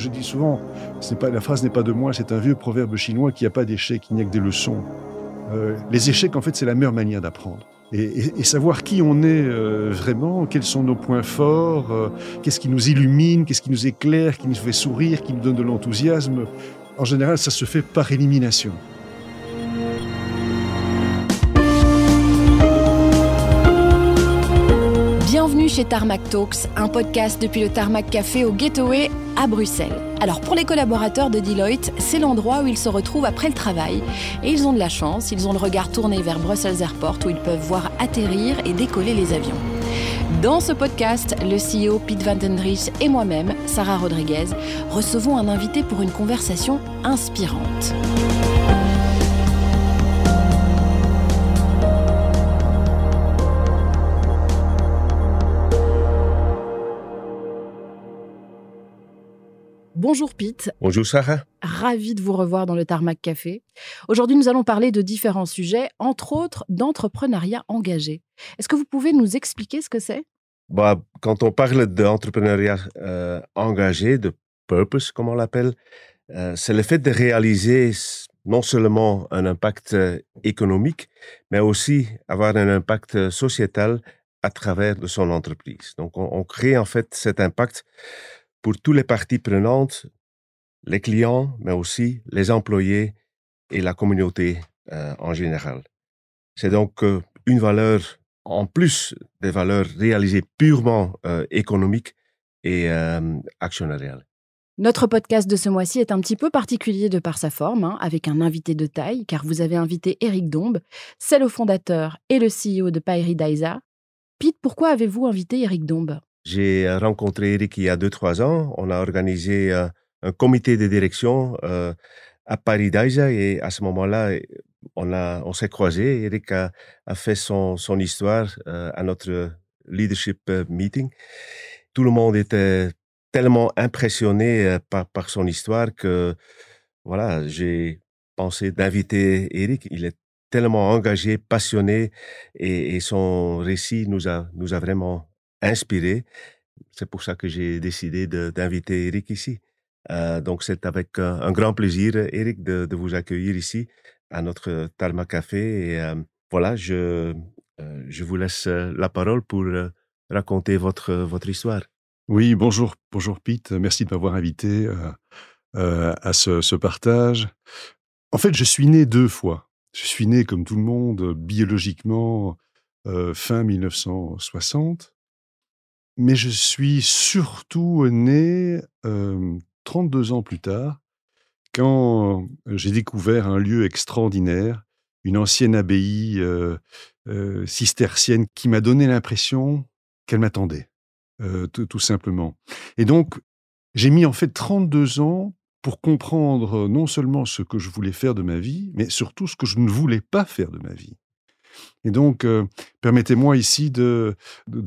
Je dis souvent, pas, la phrase n'est pas de moi, c'est un vieux proverbe chinois qui a pas d'échec, il n'y a que des leçons. Euh, les échecs, en fait, c'est la meilleure manière d'apprendre. Et, savoir qui on est euh, vraiment, quels sont nos points forts, euh, qu'est-ce qui nous illumine, qu'est-ce qui nous éclaire, qui nous fait sourire, qui nous donne de l'enthousiasme. En général, ça se fait par élimination. Chez Tarmac Talks, un podcast depuis le Tarmac Café au Gateway à Bruxelles. Alors pour les collaborateurs de Deloitte, c'est l'endroit où ils se retrouvent après le travail. Et ils ont de la chance, ils ont le regard tourné vers Brussels Airport où ils peuvent voir atterrir et décoller les avions. Dans ce podcast, le CEO Pete Van Den et moi-même, Sarah Rodriguez, recevons un invité pour une conversation inspirante. Bonjour Pete. Bonjour Sarah. Ravi de vous revoir dans le Tarmac Café. Aujourd'hui, nous allons parler de différents sujets, entre autres d'entrepreneuriat engagé. Est-ce que vous pouvez nous expliquer ce que c'est? Bah, Quand on parle d'entrepreneuriat euh, engagé, de purpose, comme on l'appelle, euh, c'est le fait de réaliser non seulement un impact euh, économique, mais aussi avoir un impact sociétal à travers de son entreprise. Donc, on, on crée en fait cet impact pour toutes les parties prenantes, les clients, mais aussi les employés et la communauté euh, en général. C'est donc euh, une valeur en plus des valeurs réalisées purement euh, économiques et actionnariales. Notre podcast de ce mois-ci est un petit peu particulier de par sa forme, hein, avec un invité de taille, car vous avez invité Eric Dombe, c'est le fondateur et le CEO de Pairi Daisa. Pete, pourquoi avez-vous invité Eric Dombe j'ai euh, rencontré Eric il y a deux, trois ans. On a organisé euh, un comité de direction euh, à Paris Daisa et à ce moment-là, on, s'est croisés. Eric a, fait son, histoire à notre leadership meeting. Tout le monde était tellement impressionné par, par son histoire que voilà, j'ai pensé d'inviter Eric. Il est tellement engagé, passionné et, et son récit nous a, nous a vraiment inspiré. C'est pour ça que j'ai décidé d'inviter Eric ici. Euh, donc, c'est avec un grand plaisir, Eric, de, vous accueillir ici à notre Talma Café. Et euh, voilà, je, euh, je vous laisse la parole pour raconter votre, votre histoire. Oui, bonjour, bonjour Pete. Merci de m'avoir invité à ce, partage. En fait, je suis né deux fois. Je suis né, comme tout le monde, biologiquement, fin 1960 mais je suis surtout né 32 ans plus tard, quand j'ai découvert un lieu extraordinaire, une ancienne abbaye cistercienne qui m'a donné l'impression qu'elle m'attendait, tout, simplement. Et donc, j'ai mis en fait 32 ans pour comprendre non seulement ce que je voulais faire de ma vie, mais surtout ce que je ne voulais pas faire de ma vie. Et donc, euh, permettez-moi ici de,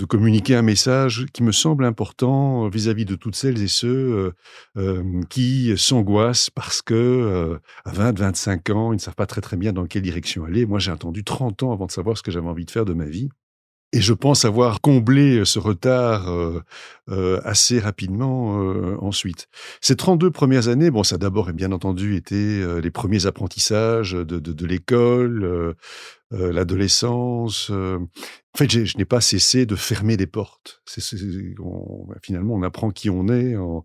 communiquer un message qui me semble important vis-à-vis de toutes celles et ceux euh, euh, qui s'angoissent parce que à 20, 25 ans, ils ne savent pas très très bien dans quelle direction aller. Moi, j'ai attendu 30 ans avant de savoir ce que j'avais envie de faire de ma vie. Et je pense avoir comblé ce retard assez rapidement ensuite. Ces 32 premières années, bon, ça d'abord, bien entendu, été les premiers apprentissages de l'école, euh, l'adolescence. Euh, en fait, je n'ai pas cessé de fermer des portes. finalement, on apprend qui on est en,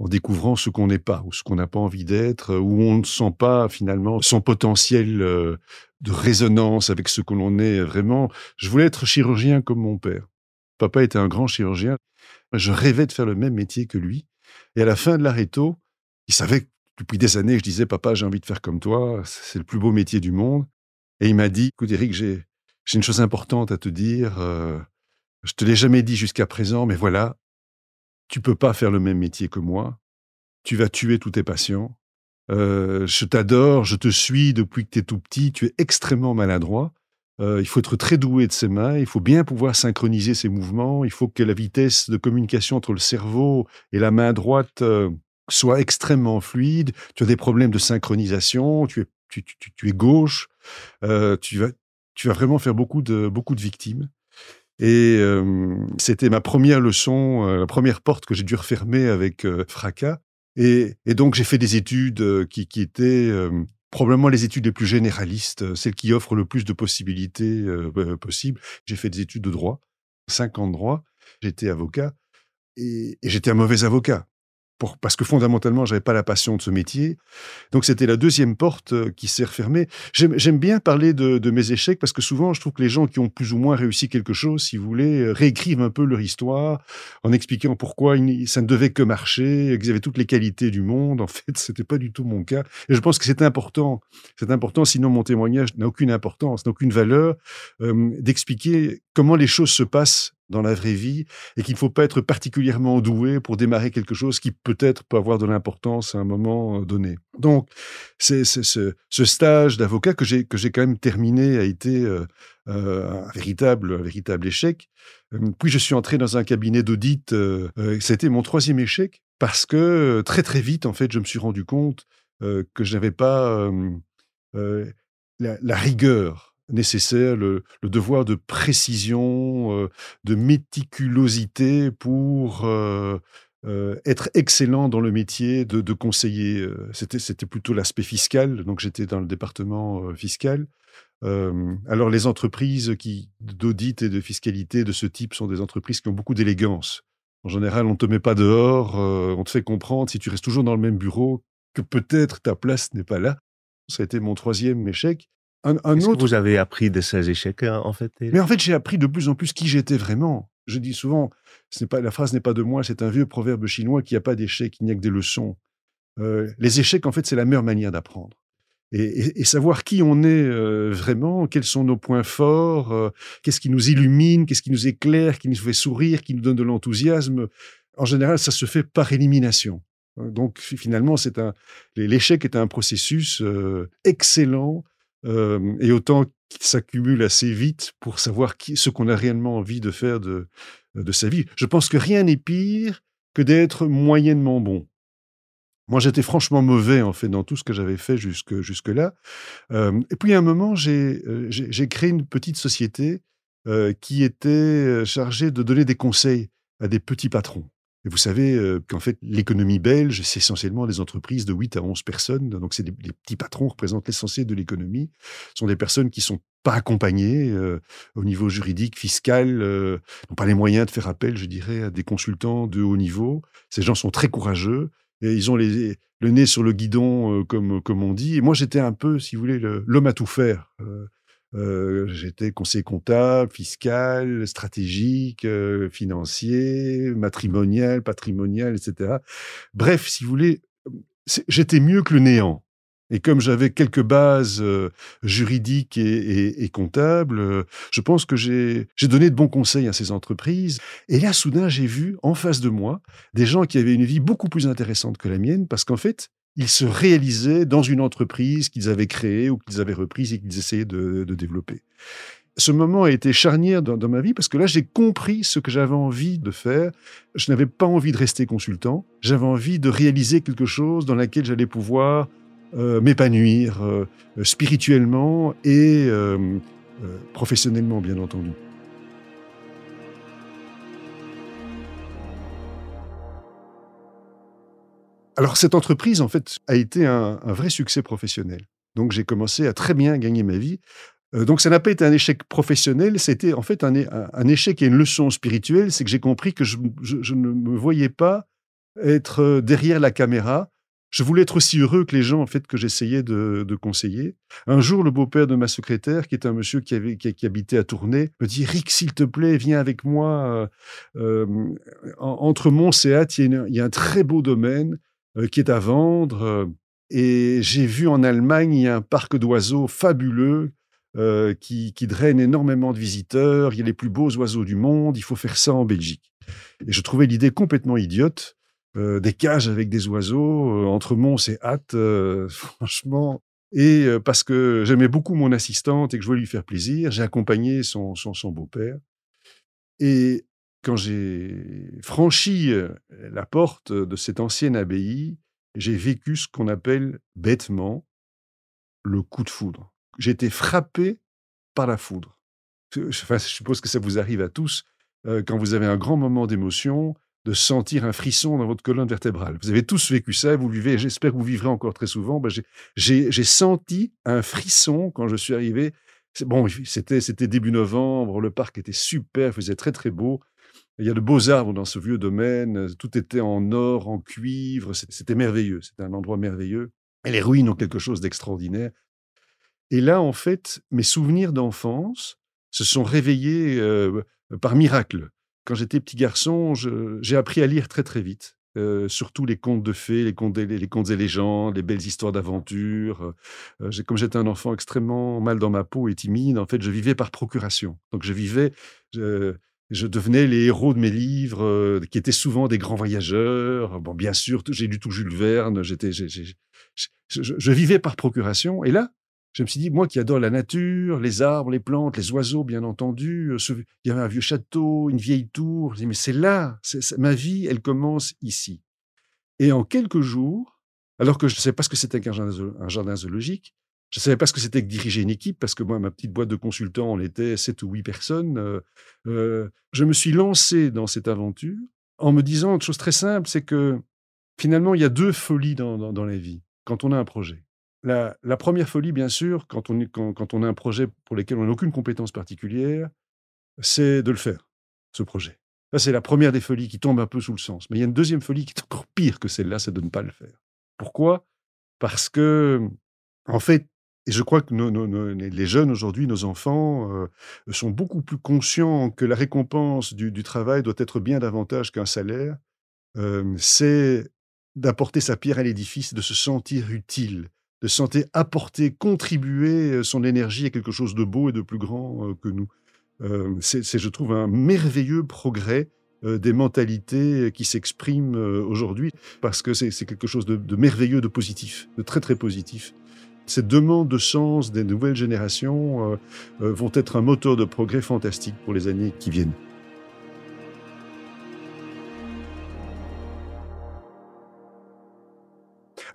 découvrant ce qu'on n'est pas ou ce qu'on n'a pas envie d'être, où on ne sent pas finalement son potentiel euh, de résonance avec ce que l'on est vraiment. Je voulais être chirurgien comme mon père. Papa était un grand chirurgien. Je rêvais de faire le même métier que lui. Et à la fin de l'aréto, il savait que depuis des années, je disais, papa, j'ai envie de faire comme toi, c'est le plus beau métier du monde. Et il m'a dit, écoute Eric, j'ai une chose importante à te dire. Euh, je te l'ai jamais dit jusqu'à présent, mais voilà, tu peux pas faire le même métier que moi. Tu vas tuer tous tes patients. Euh, je t'adore, je te suis depuis que tu es tout petit. Tu es extrêmement maladroit. Euh, il faut être très doué de ses mains. Il faut bien pouvoir synchroniser ses mouvements. Il faut que la vitesse de communication entre le cerveau et la main droite soit extrêmement fluide. Tu as des problèmes de synchronisation. Tu es tu, es gauche, euh, tu, vas, vraiment faire beaucoup de, victimes. Et euh, c'était ma première leçon, euh, la première porte que j'ai dû refermer avec fracas. Et, donc, j'ai fait des études qui étaient probablement les études les plus généralistes, celles qui offrent le plus de possibilités possibles. J'ai fait des études de droit, cinq ans de droit. J'étais avocat et j'étais un mauvais avocat parce que fondamentalement, j'avais pas la passion de ce métier. Donc, c'était la deuxième porte euh, qui s'est refermée. J'aime bien parler de, mes échecs parce que souvent, je trouve que les gens qui ont plus ou moins réussi quelque chose, si vous voulez, euh, réécrivent un peu leur histoire en expliquant pourquoi ça ne devait que marcher, qu'ils avaient toutes les qualités du monde. En fait, c'était pas du tout mon cas. Et je pense que c'est important. C'est important, sinon mon témoignage n'a aucune importance, n'a aucune valeur, euh, d'expliquer comment les choses se passent dans la vraie vie et qu'il ne faut pas être particulièrement doué pour démarrer quelque chose qui peut-être peut avoir de l'importance à un moment euh, donné. Donc, c'est ce, stage d'avocat que j'ai quand même terminé a été euh, euh, un véritable véritable échec. Puis je suis entré dans un cabinet d'audit. C'était mon troisième échec parce que très très vite en fait je me suis rendu compte que je n'avais pas la rigueur nécessaire, le, devoir de précision, euh, de méticulosité pour euh, euh, être excellent dans le métier de, conseiller. C'était, plutôt l'aspect fiscal, donc j'étais dans le département fiscal. alors les entreprises qui, d'audit et de fiscalité de ce type sont des entreprises qui ont beaucoup d'élégance. En général, on ne te met pas dehors, on te fait comprendre, si tu restes toujours dans le même bureau, que peut-être ta place n'est pas là. Ça a été mon troisième échec. Un, autre... que vous avez appris de ces échecs, hein, en fait Mais en fait, j'ai appris de plus en plus qui j'étais vraiment. Je dis souvent, ce n'est pas, la phrase n'est pas de moi, c'est un vieux proverbe chinois qui n'y a pas d'échecs, il n'y a que des leçons. Euh, les échecs, en fait, c'est la meilleure manière d'apprendre. Et, savoir qui on est euh, vraiment, quels sont nos points forts, euh, qu'est-ce qui nous illumine, qu'est-ce qui nous éclaire, qui nous fait sourire, qui nous donne de l'enthousiasme. En général, ça se fait par élimination. Donc finalement, c'est un l'échec est un processus excellent euh, et autant qu'il s'accumule assez vite pour savoir ce qu'on a réellement envie de faire de, de sa vie. Je pense que rien n'est pire que d'être moyennement bon. Moi, j'étais franchement mauvais, en fait, dans tout ce que j'avais fait jusque, jusque-là. Euh, et puis, à un moment, euh, j'ai, créé une petite société qui était chargée de donner des conseils à des petits patrons. Et vous savez euh, qu'en fait, l'économie belge, c'est essentiellement des entreprises de 8 à 11 personnes. Donc, c'est des, petits patrons représentent l'essentiel de l'économie. Ce sont des personnes qui sont pas accompagnées euh, au niveau juridique, fiscal, euh, n'ont pas les moyens de faire appel, je dirais, à des consultants de haut niveau. Ces gens sont très courageux et ils ont le nez sur le guidon, comme, comme on dit. Et moi, j'étais un peu, si vous voulez, l'homme à tout faire. J'étais conseiller comptable, fiscal, stratégique, euh, financier, matrimonial, patrimonial, etc. Bref, si vous voulez, j'étais mieux que le néant. Et comme j'avais quelques bases euh, juridiques et, comptables, je pense que j'ai donné de bons conseils à ces entreprises. Et là, soudain, j'ai vu en face de moi des gens qui avaient une vie beaucoup plus intéressante que la mienne, parce qu'en fait, ils se réalisaient dans une entreprise qu'ils avaient créée ou qu'ils avaient reprise et qu'ils essayaient de, développer. Ce moment a été charnière dans, ma vie parce que là, j'ai compris ce que j'avais envie de faire. Je n'avais pas envie de rester consultant. J'avais envie de réaliser quelque chose dans lequel j'allais pouvoir euh, m'épanouir euh, spirituellement et euh, professionnellement, bien entendu. Alors cette entreprise, en fait, a été un, vrai succès professionnel. Donc j'ai commencé à très bien gagner ma vie. Euh, donc ça n'a pas été un échec professionnel, c'était en fait un, échec et une leçon spirituelle, c'est que j'ai compris que je, ne me voyais pas être euh, derrière la caméra. Je voulais être aussi heureux que les gens en fait que j'essayais de, conseiller. Un jour, le beau-père de ma secrétaire, qui est un monsieur qui, habitait à Tournai, me dit Rick, s'il te plaît, viens avec moi. Euh, entre Mons et Hâte, il y, a un très beau domaine. Euh, qui est à vendre. Euh, et j'ai vu en Allemagne, il y a un parc d'oiseaux fabuleux euh, qui, draine énormément de visiteurs. Il y a les plus beaux oiseaux du monde. Il faut faire ça en Belgique. Et je trouvais l'idée complètement idiote. des cages avec des oiseaux entre Mons et Hâte, franchement. Et parce que j'aimais beaucoup mon assistante et que je voulais lui faire plaisir, j'ai accompagné son, son, son beau-père. Et quand j'ai franchi la porte de cette ancienne abbaye, j'ai vécu ce qu'on appelle bêtement le coup de foudre. J'ai été frappé par la foudre. Enfin, je suppose que ça vous arrive à tous. quand vous avez un grand moment d'émotion, de sentir un frisson dans votre colonne vertébrale. Vous avez tous vécu ça, vous vivez, j'espère que vous vivrez encore très souvent. Ben, j'ai senti un frisson quand je suis arrivé. Bon, c'était début novembre, le parc était super, faisait très très beau. Il y a de beaux arbres dans ce vieux domaine, tout était en or, en cuivre, c'était merveilleux, c'était un endroit merveilleux. Et les ruines ont quelque chose d'extraordinaire. Et là, en fait, mes souvenirs d'enfance se sont réveillés euh, par miracle. Quand j'étais petit garçon, j'ai appris à lire très très vite. Euh, surtout les contes de fées, les contes, les contes et légendes, les belles histoires d'aventure. Euh, comme j'étais un enfant extrêmement mal dans ma peau et timide, en fait, je vivais par procuration. Donc, je vivais, je, devenais les héros de mes livres, qui étaient souvent des grands voyageurs. Bon, bien sûr, j'ai lu tout Jules Verne. J'étais, je, vivais par procuration. Et là, je me suis dit, moi qui adore la nature, les arbres, les plantes, les oiseaux, bien entendu, euh, il y avait un vieux château, une vieille tour. Je me mais c'est là, ma vie, elle commence ici. Et en quelques jours, alors que je ne savais pas ce que c'était qu'un jardin, zoologique, je ne savais pas ce que c'était que diriger une équipe, parce que moi, ma petite boîte de consultants, on était sept ou huit personnes. Euh, euh, je me suis lancé dans cette aventure en me disant une chose très simple, c'est que finalement, il y a deux folies dans la vie quand on a un projet. La, première folie, bien sûr, quand on, quand, on a un projet pour lequel on n'a aucune compétence particulière, c'est de le faire, ce projet. Ça, c'est la première des folies qui tombe un peu sous le sens. Mais il y a une deuxième folie qui est encore pire que celle-là, c'est de ne pas le faire. Pourquoi? Parce que, en fait, et je crois que les jeunes aujourd'hui, nos enfants, euh, sont beaucoup plus conscients que la récompense du, travail doit être bien davantage qu'un salaire. Euh, c'est d'apporter sa pierre à l'édifice, de se sentir utile, de santé apporter, contribuer euh, son énergie à quelque chose de beau et de plus grand que nous. C'est, je trouve, un merveilleux progrès des mentalités qui s'expriment aujourd'hui, parce que c'est, quelque chose de, merveilleux, de positif, de très très positif. Ces demandes de sens des nouvelles générations vont être un moteur de progrès fantastique pour les années qui viennent.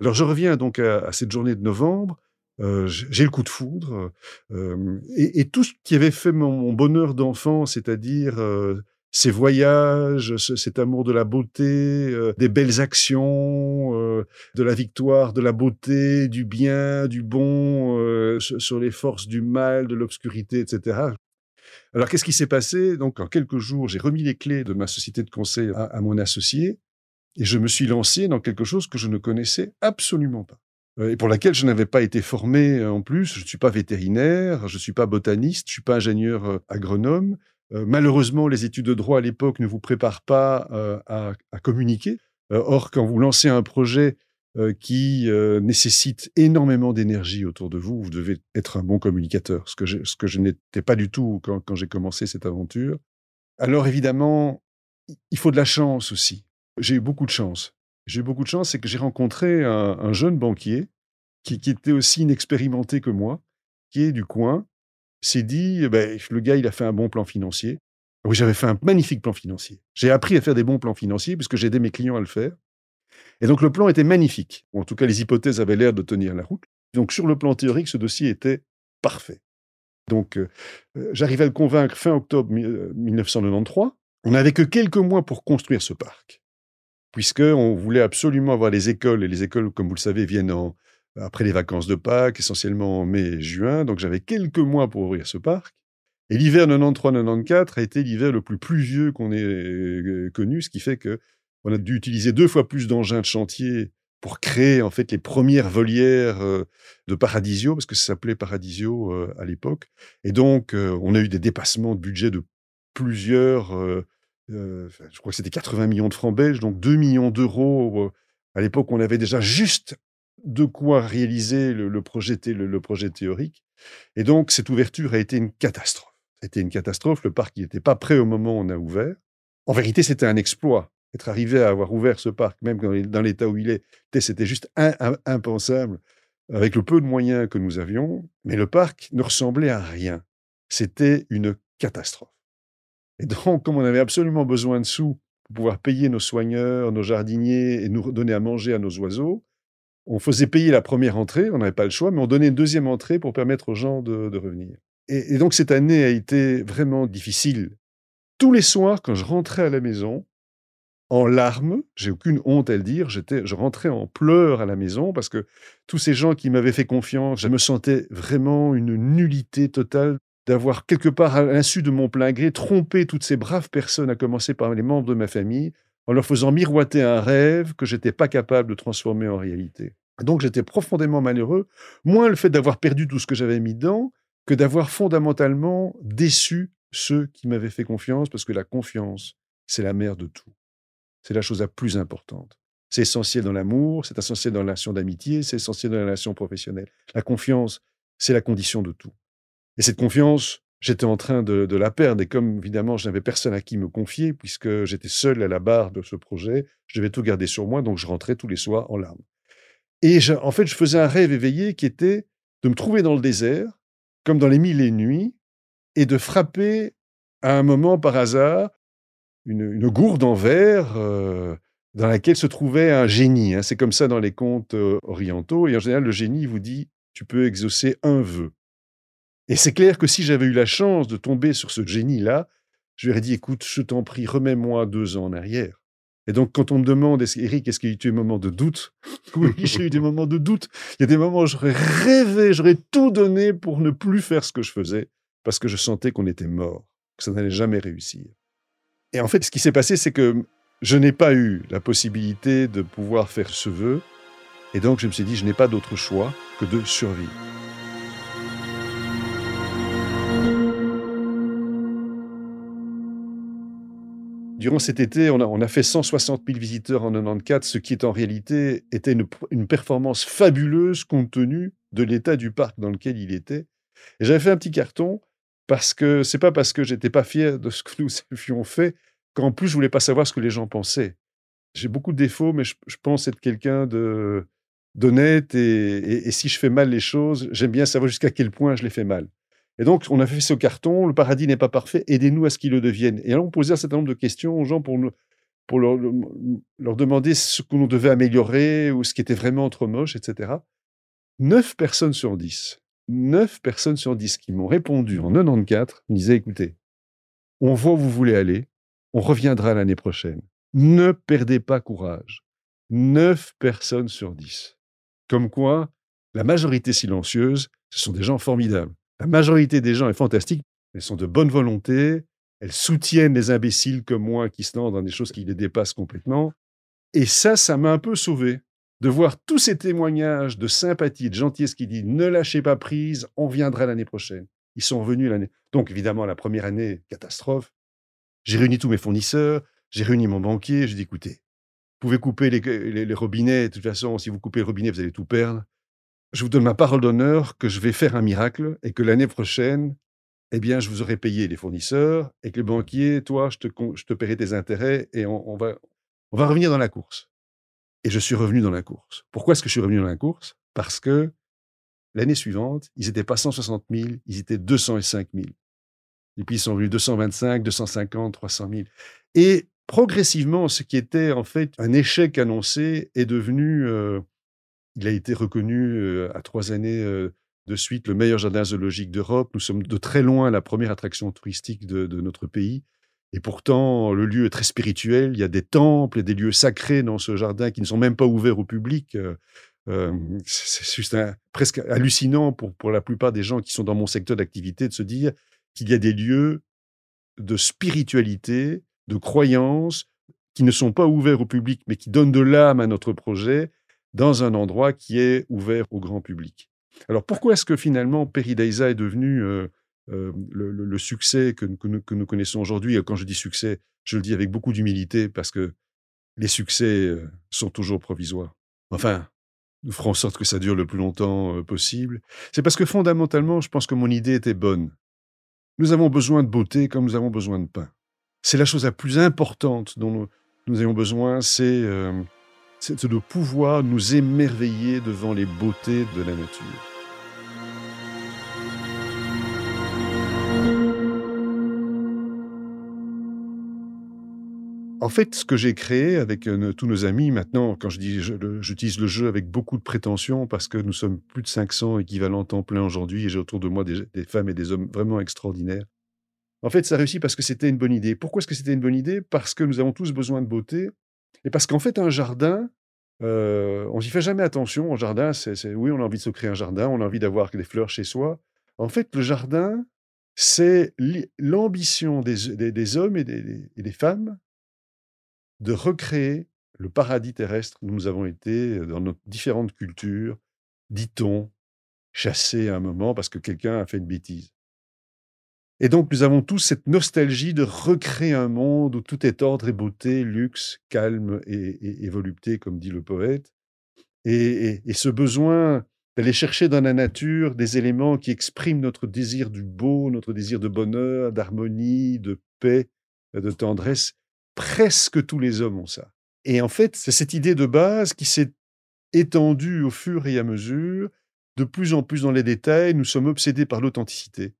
Alors je reviens donc à, cette journée de novembre. Euh, j'ai le coup de foudre euh, et, tout ce qui avait fait mon, bonheur d'enfant, c'est-à-dire euh, ces voyages, cet amour de la beauté, des belles actions, de la victoire, de la beauté, du bien, du bon, sur les forces du mal, de l'obscurité, etc. Alors qu'est-ce qui s'est passé? Donc en quelques jours, j'ai remis les clés de ma société de conseil à mon associé et je me suis lancé dans quelque chose que je ne connaissais absolument pas. Euh, et pour laquelle je n'avais pas été formé euh, en plus. Je ne suis pas vétérinaire, je ne suis pas botaniste, je ne suis pas ingénieur euh, agronome. Malheureusement, les études de droit à l'époque ne vous préparent pas à, communiquer. Or, quand vous lancez un projet qui nécessite énormément d'énergie autour de vous, vous devez être un bon communicateur, ce que je, n'étais pas du tout quand j'ai commencé cette aventure. Alors évidemment, il faut de la chance aussi. J'ai eu beaucoup de chance. J'ai eu beaucoup de chance, c'est que j'ai rencontré un, jeune banquier qui, était aussi inexpérimenté que moi, qui est du coin, s'est dit, eh ben, le gars, il a fait un bon plan financier. Oui, j'avais fait un magnifique plan financier. J'ai appris à faire des bons plans financiers puisque j'ai aidé mes clients à le faire. Et donc, le plan était magnifique. en tout cas, les hypothèses avaient l'air de tenir la route. Donc, sur le plan théorique, ce dossier était parfait. Donc, euh, euh, j'arrive à le convaincre fin octobre 1993. Euh, On n'avait que quelques mois pour construire ce parc puisqu'on voulait absolument avoir les écoles, et les écoles, comme vous le savez, viennent après les vacances de Pâques, essentiellement en mai et juin, donc j'avais quelques mois pour ouvrir ce parc. Et l'hiver 93-94 a été l'hiver le plus pluvieux qu'on ait euh, connu, ce qui fait que on a dû utiliser deux fois plus d'engins de chantier pour créer en fait les premières volières euh, de Paradisio, parce que ça s'appelait Paradisio euh, à l'époque. Et donc, on a eu des dépassements de budget de plusieurs je crois que c'était 80 millions de francs belges, donc 2 millions d'euros. À l'époque, on avait déjà juste de quoi réaliser le, projet, théorique. Et donc, cette ouverture a été une catastrophe. C'était une catastrophe. Le parc n'était pas prêt au moment où on a ouvert. En vérité, c'était un exploit. Être arrivé à avoir ouvert ce parc, même dans l'état où il est, c'était juste impensable avec le peu de moyens que nous avions. Mais le parc ne ressemblait à rien. C'était une catastrophe. Et donc, comme on avait absolument besoin de sous pour pouvoir payer nos soigneurs, nos jardiniers et nous donner à manger à nos oiseaux, on faisait payer la première entrée, on n'avait pas le choix, mais on donnait une deuxième entrée pour permettre aux gens de, revenir. Et, donc cette année a été vraiment difficile. Tous les soirs, quand je rentrais à la maison, en larmes, j'ai aucune honte à le dire, j'étais, je rentrais en pleurs à la maison parce que tous ces gens qui m'avaient fait confiance, je me sentais vraiment une nullité totale d'avoir quelque part, à l'insu de mon plein gré, trompé toutes ces braves personnes, à commencer par les membres de ma famille, en leur faisant miroiter un rêve que j'étais pas capable de transformer en réalité. Donc j'étais profondément malheureux, moins le fait d'avoir perdu tout ce que j'avais mis dedans, que d'avoir fondamentalement déçu ceux qui m'avaient fait confiance, parce que la confiance, c'est la mère de tout. C'est la chose la plus importante. C'est essentiel dans l'amour, c'est essentiel dans la relation d'amitié, c'est essentiel dans la relation professionnelle. La confiance, c'est la condition de tout. Et cette confiance, j'étais en train de, la perdre. Et comme évidemment, je n'avais personne à qui me confier, puisque j'étais seul à la barre de ce projet, je devais tout garder sur moi, donc je rentrais tous les soirs en larmes. Et en fait, je faisais un rêve éveillé qui était de me trouver dans le désert, comme dans les mille et nuits, et de frapper à un moment par hasard une, gourde en verre euh, dans laquelle se trouvait un génie. Hein. C'est comme ça dans les contes euh, orientaux. Et en général, le génie vous dit, tu peux exaucer un vœu. Et c'est clair que si j'avais eu la chance de tomber sur ce génie-là, je lui aurais dit, écoute, je t'en prie, remets-moi deux ans en arrière. Et donc, quand on me demande, Eric, est-ce qu'il y a eu des moments de doute? Oui, j'ai eu des moments de doute. Il y a des moments où j'aurais rêvé, j'aurais tout donné pour ne plus faire ce que je faisais, parce que je sentais qu'on était mort, que ça n'allait jamais réussir. Et en fait, ce qui s'est passé, c'est que je n'ai pas eu la possibilité de pouvoir faire ce vœu. Et donc, je me suis dit, je n'ai pas d'autre choix que de survivre. Durant cet été, on a, fait 160 000 visiteurs en 94, ce qui est en réalité était une, performance fabuleuse compte tenu de l'état du parc dans lequel il était. Et j'avais fait un petit carton parce que c'est pas parce que j'étais pas fier de ce que nous avions fait qu'en plus je voulais pas savoir ce que les gens pensaient. J'ai beaucoup de défauts, mais je, pense être quelqu'un de d'honnête et, si je fais mal les choses, j'aime bien savoir jusqu'à quel point je les fais mal. Et donc, on a fait ce carton, le paradis n'est pas parfait, aidez-nous à ce qu'il le devienne. Et alors, on posait un certain nombre de questions aux gens pour, leur, demander ce que l'on devait améliorer ou ce qui était vraiment trop moche, etc. Neuf personnes sur dix 9 personnes sur 10 qui m'ont répondu en 94 me disaient écoutez, on voit où vous voulez aller, on reviendra l'année prochaine. Ne perdez pas courage. 9 personnes sur 10. Comme quoi, la majorité silencieuse, ce sont des gens formidables. La majorité des gens est fantastique. Elles sont de bonne volonté. Elles soutiennent les imbéciles comme moi qui se lancent dans des choses qui les dépassent complètement. Et ça, ça m'a un peu sauvé de voir tous ces témoignages de sympathie, de gentillesse qui disent ne lâchez pas prise, on viendra l'année prochaine. Ils sont venus l'année. Donc évidemment, la première année, catastrophe. J'ai réuni tous mes fournisseurs, j'ai réuni mon banquier, j'ai dit écoutez, vous pouvez couper les, robinets, de toute façon, si vous coupez le robinet, vous allez tout perdre. Je vous donne ma parole d'honneur que je vais faire un miracle et que l'année prochaine, eh bien, je vous aurai payé les fournisseurs et que le banquier, toi, je te, je te paierai tes intérêts et on, va, on va revenir dans la course. Et je suis revenu dans la course. Pourquoi est-ce que je suis revenu dans la course? Parce que l'année suivante, ils n'étaient pas 160 000, ils étaient 205 000. Et puis ils sont venus 225, 250, 300 000. Et progressivement, ce qui était en fait un échec annoncé est devenu, euh, il a été reconnu à trois années de suite le meilleur jardin zoologique d'Europe. Nous sommes de très loin la première attraction touristique de notre pays. Et pourtant, le lieu est très spirituel. Il y a des temples et des lieux sacrés dans ce jardin qui ne sont même pas ouverts au public. C'est juste presque hallucinant pour, pour la plupart des gens qui sont dans mon secteur d'activité de se dire qu'il y a des lieux de spiritualité, de croyance, qui ne sont pas ouverts au public, mais qui donnent de l'âme à notre projet dans un endroit qui est ouvert au grand public. Alors pourquoi est-ce que finalement Peridaisa est devenu euh, euh, le, succès que, nous, connaissons aujourd'hui? Quand je dis succès, je le dis avec beaucoup d'humilité parce que les succès euh, sont toujours provisoires. Enfin, nous ferons en sorte que ça dure le plus longtemps possible. C'est parce que fondamentalement, je pense que mon idée était bonne. Nous avons besoin de beauté comme nous avons besoin de pain. C'est la chose la plus importante dont nous, avons besoin, c'est de pouvoir nous émerveiller devant les beautés de la nature. En fait, ce que j'ai créé avec euh, tous nos amis, maintenant, quand je dis j'utilise le jeu avec beaucoup de prétention parce que nous sommes plus de 500 équivalents temps plein aujourd'hui et j'ai autour de moi des, femmes et des hommes vraiment extraordinaires. En fait, ça réussit parce que c'était une bonne idée. Pourquoi est-ce que c'était une bonne idée? Parce que nous avons tous besoin de beauté Et parce qu'en fait, un jardin, euh, on n'y fait jamais attention. Un jardin, c'est, oui, on a envie de se créer un jardin, on a envie d'avoir des fleurs chez soi. En fait, le jardin, c'est l'ambition des, hommes et des, femmes de recréer le paradis terrestre où nous avons été dans nos différentes cultures, dit-on, chassés à un moment parce que quelqu'un a fait une bêtise. Et donc, nous avons tous cette nostalgie de recréer un monde où tout est ordre et beauté, luxe, calme et, volupté, comme dit le poète. Et, ce besoin d'aller chercher dans la nature des éléments qui expriment notre désir du beau, notre désir de bonheur, d'harmonie, de paix, de tendresse. Presque tous les hommes ont ça. Et en fait, c'est cette idée de base qui s'est étendue au fur et à mesure. De plus en plus dans les détails, nous sommes obsédés par l'authenticité.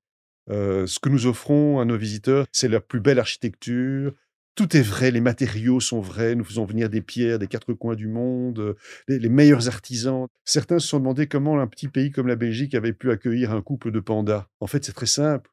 Ce que nous offrons à nos visiteurs, c'est la plus belle architecture. Tout est vrai, les matériaux sont vrais, nous faisons venir des pierres des quatre coins du monde, euh, les, meilleurs artisans. Certains se sont demandé comment un petit pays comme la Belgique avait pu accueillir un couple de pandas. En fait, c'est très simple.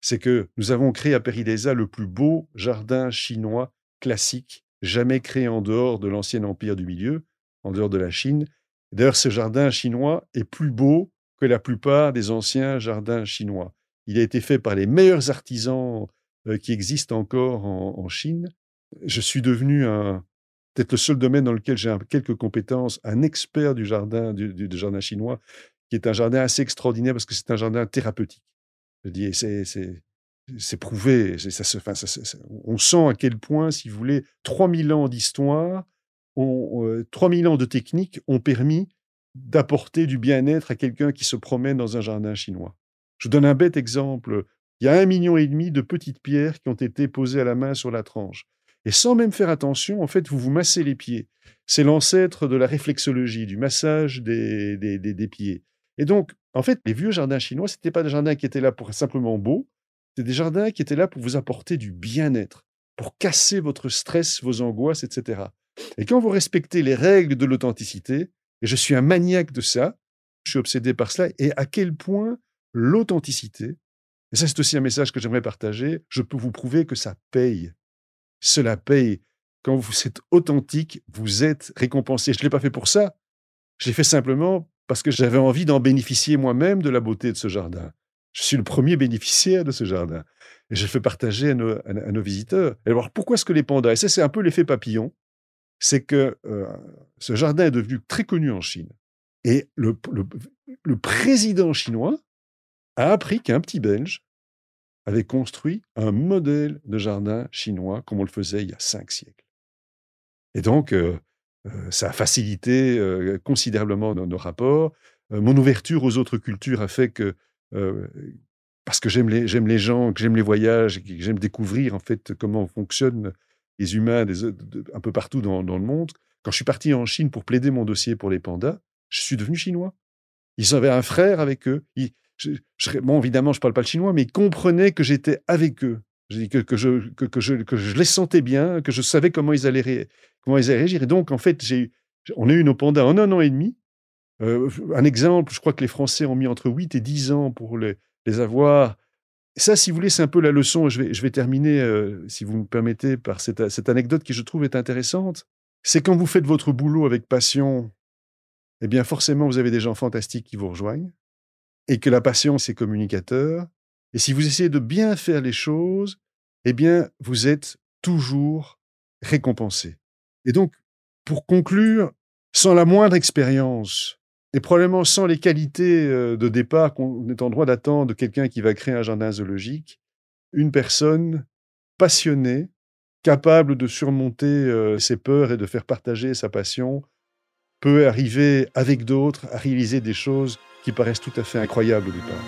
C'est que nous avons créé à Péridesa le plus beau jardin chinois classique jamais créé en dehors de l'ancien empire du milieu, en dehors de la Chine. D'ailleurs, ce jardin chinois est plus beau que la plupart des anciens jardins chinois. Il a été fait par les meilleurs artisans euh, qui existent encore en, Chine. Je suis devenu un, peut-être le seul domaine dans lequel j'ai quelques compétences, un expert du jardin, du, jardin chinois, qui est un jardin assez extraordinaire parce que c'est un jardin thérapeutique. Je dis, c'est, prouvé. Ça se, on sent à quel point, si vous voulez, 3000 ans d'histoire, 3000 ans de technique ont permis d'apporter du bien-être à quelqu'un qui se promène dans un jardin chinois. Je donne un bête exemple. Il y a un million et demi de petites pierres qui ont été posées à la main sur la tranche. Et sans même faire attention, en fait, vous vous massez les pieds. C'est l'ancêtre de la réflexologie, du massage des, des, pieds. Et donc, en fait, les vieux jardins chinois, ce n'étaient pas des jardins qui étaient là pour être simplement beaux, c'était des jardins qui étaient là pour vous apporter du bien-être, pour casser votre stress, vos angoisses, etc. Et quand vous respectez les règles de l'authenticité, et je suis un maniaque de ça, je suis obsédé par cela, et à quel point l'authenticité, et ça c'est aussi un message que j'aimerais partager, je peux vous prouver que ça paye. Cela paye. Quand vous êtes authentique, vous êtes récompensé. Je ne l'ai pas fait pour ça. Je l'ai fait simplement parce que j'avais envie d'en bénéficier moi-même de la beauté de ce jardin. Je suis le premier bénéficiaire de ce jardin. Et je fais partager à nos, visiteurs. Et alors, pourquoi est-ce que les pandas Et ça, c'est un peu l'effet papillon. C'est que euh, ce jardin est devenu très connu en Chine. Et le président chinois a appris qu'un petit Belge avait construit un modèle de jardin chinois comme on le faisait il y a cinq siècles. Et donc, euh, euh, ça a facilité euh, considérablement nos, rapports. mon ouverture aux autres cultures a fait que, parce que j'aime les, les gens, que j'aime les voyages, que j'aime découvrir en fait comment fonctionnent les humains un peu partout dans, le monde, quand je suis parti en Chine pour plaider mon dossier pour les pandas, je suis devenu chinois. Ils avaient un frère avec eux bon, évidemment, je parle pas le chinois, mais ils comprenaient que j'étais avec eux. Que, je, que, je, les sentais bien, que je savais comment ils allaient, comment ils allaient réagir. Et donc, en fait, on a eu nos pandas en un an et demi. Euh, un exemple, je crois que les Français ont mis entre 8 et 10 ans pour les, avoir. Ça, si vous voulez, c'est un peu la leçon. Je vais, je vais terminer, euh, si vous me permettez, par cette, cette anecdote qui, je trouve, est intéressante. C'est quand vous faites votre boulot avec passion, eh bien, forcément, vous avez des gens fantastiques qui vous rejoignent et que la passion, c'est communicateur. Et si vous essayez de bien faire les choses, eh bien, vous êtes toujours récompensé. Et donc, pour conclure, sans la moindre expérience, et probablement sans les qualités euh, de départ qu'on est en droit d'attendre de quelqu'un qui va créer un jardin zoologique, une personne passionnée, capable de surmonter euh, ses peurs et de faire partager sa passion, peut arriver avec d'autres à réaliser des choses qui paraissent tout à fait incroyables au départ.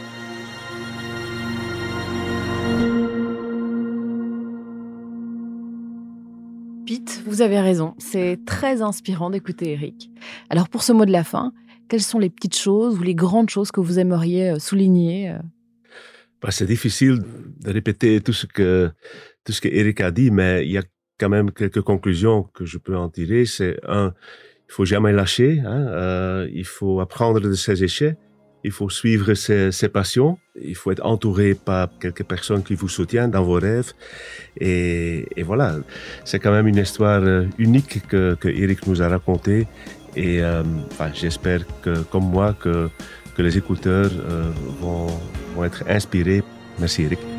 Pete, vous avez raison, c'est très inspirant d'écouter Eric. Alors pour ce mot de la fin, quelles sont les petites choses ou les grandes choses que vous aimeriez euh, souligner euh? bah, C'est difficile de répéter tout ce que tout ce que Eric a dit, mais il y a quand même quelques conclusions que je peux en tirer. C'est un, il faut jamais lâcher. Hein, euh, il faut apprendre de ses échecs. il faut suivre ses, ses, passions, il faut être entouré par quelques personnes qui vous soutiennent dans vos rêves. Et, et voilà, c'est quand même une histoire euh, unique que, que Eric nous a racontée. Et euh, enfin, j'espère que, comme moi, que, que les écouteurs euh, vont, vont être inspirés. Merci Eric.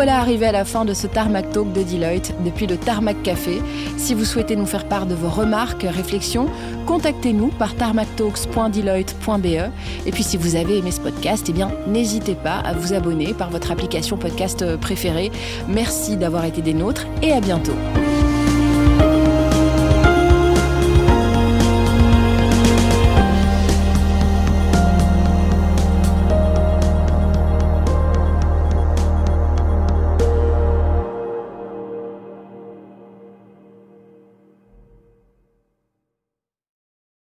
Voilà arrivé à la fin de ce Tarmac Talk de Deloitte depuis le Tarmac Café. Si vous souhaitez nous faire part de vos remarques, réflexions, contactez-nous par tarmactalks.deloitte.be. Et puis si vous avez aimé ce podcast, eh n'hésitez pas à vous abonner par votre application podcast préférée. Merci d'avoir été des nôtres et à bientôt.